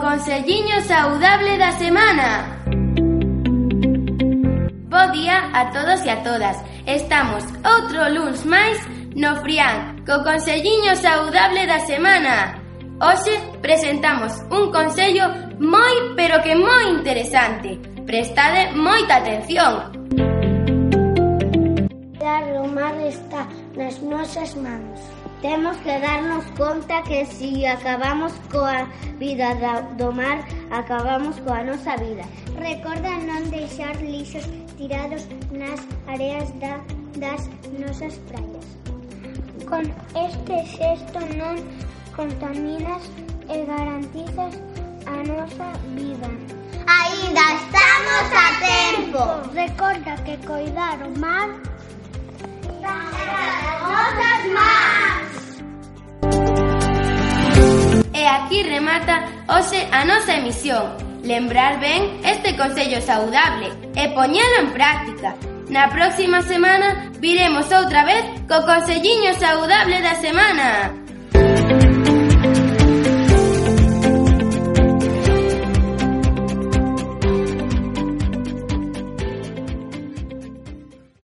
conselliño saudable da semana. Bo día a todos e a todas. Estamos outro luns máis no Frián, co conselliño saudable da semana. Hoxe presentamos un consello moi pero que moi interesante. Prestade moita atención. La o mar está nas nosas mans. Temos que darnos conta que se acabamos coa vida do mar, acabamos coa nosa vida. Recorda non deixar lixos tirados nas areas da, das nosas praias. Con este xesto non contaminas e garantizas a nosa vida. Ainda estamos a tempo. Recorda que coidar o mar aquí remata hoxe a nosa emisión. Lembrar ben este consello saudable e poñelo en práctica. Na próxima semana viremos outra vez co Conselliño Saudable da Semana.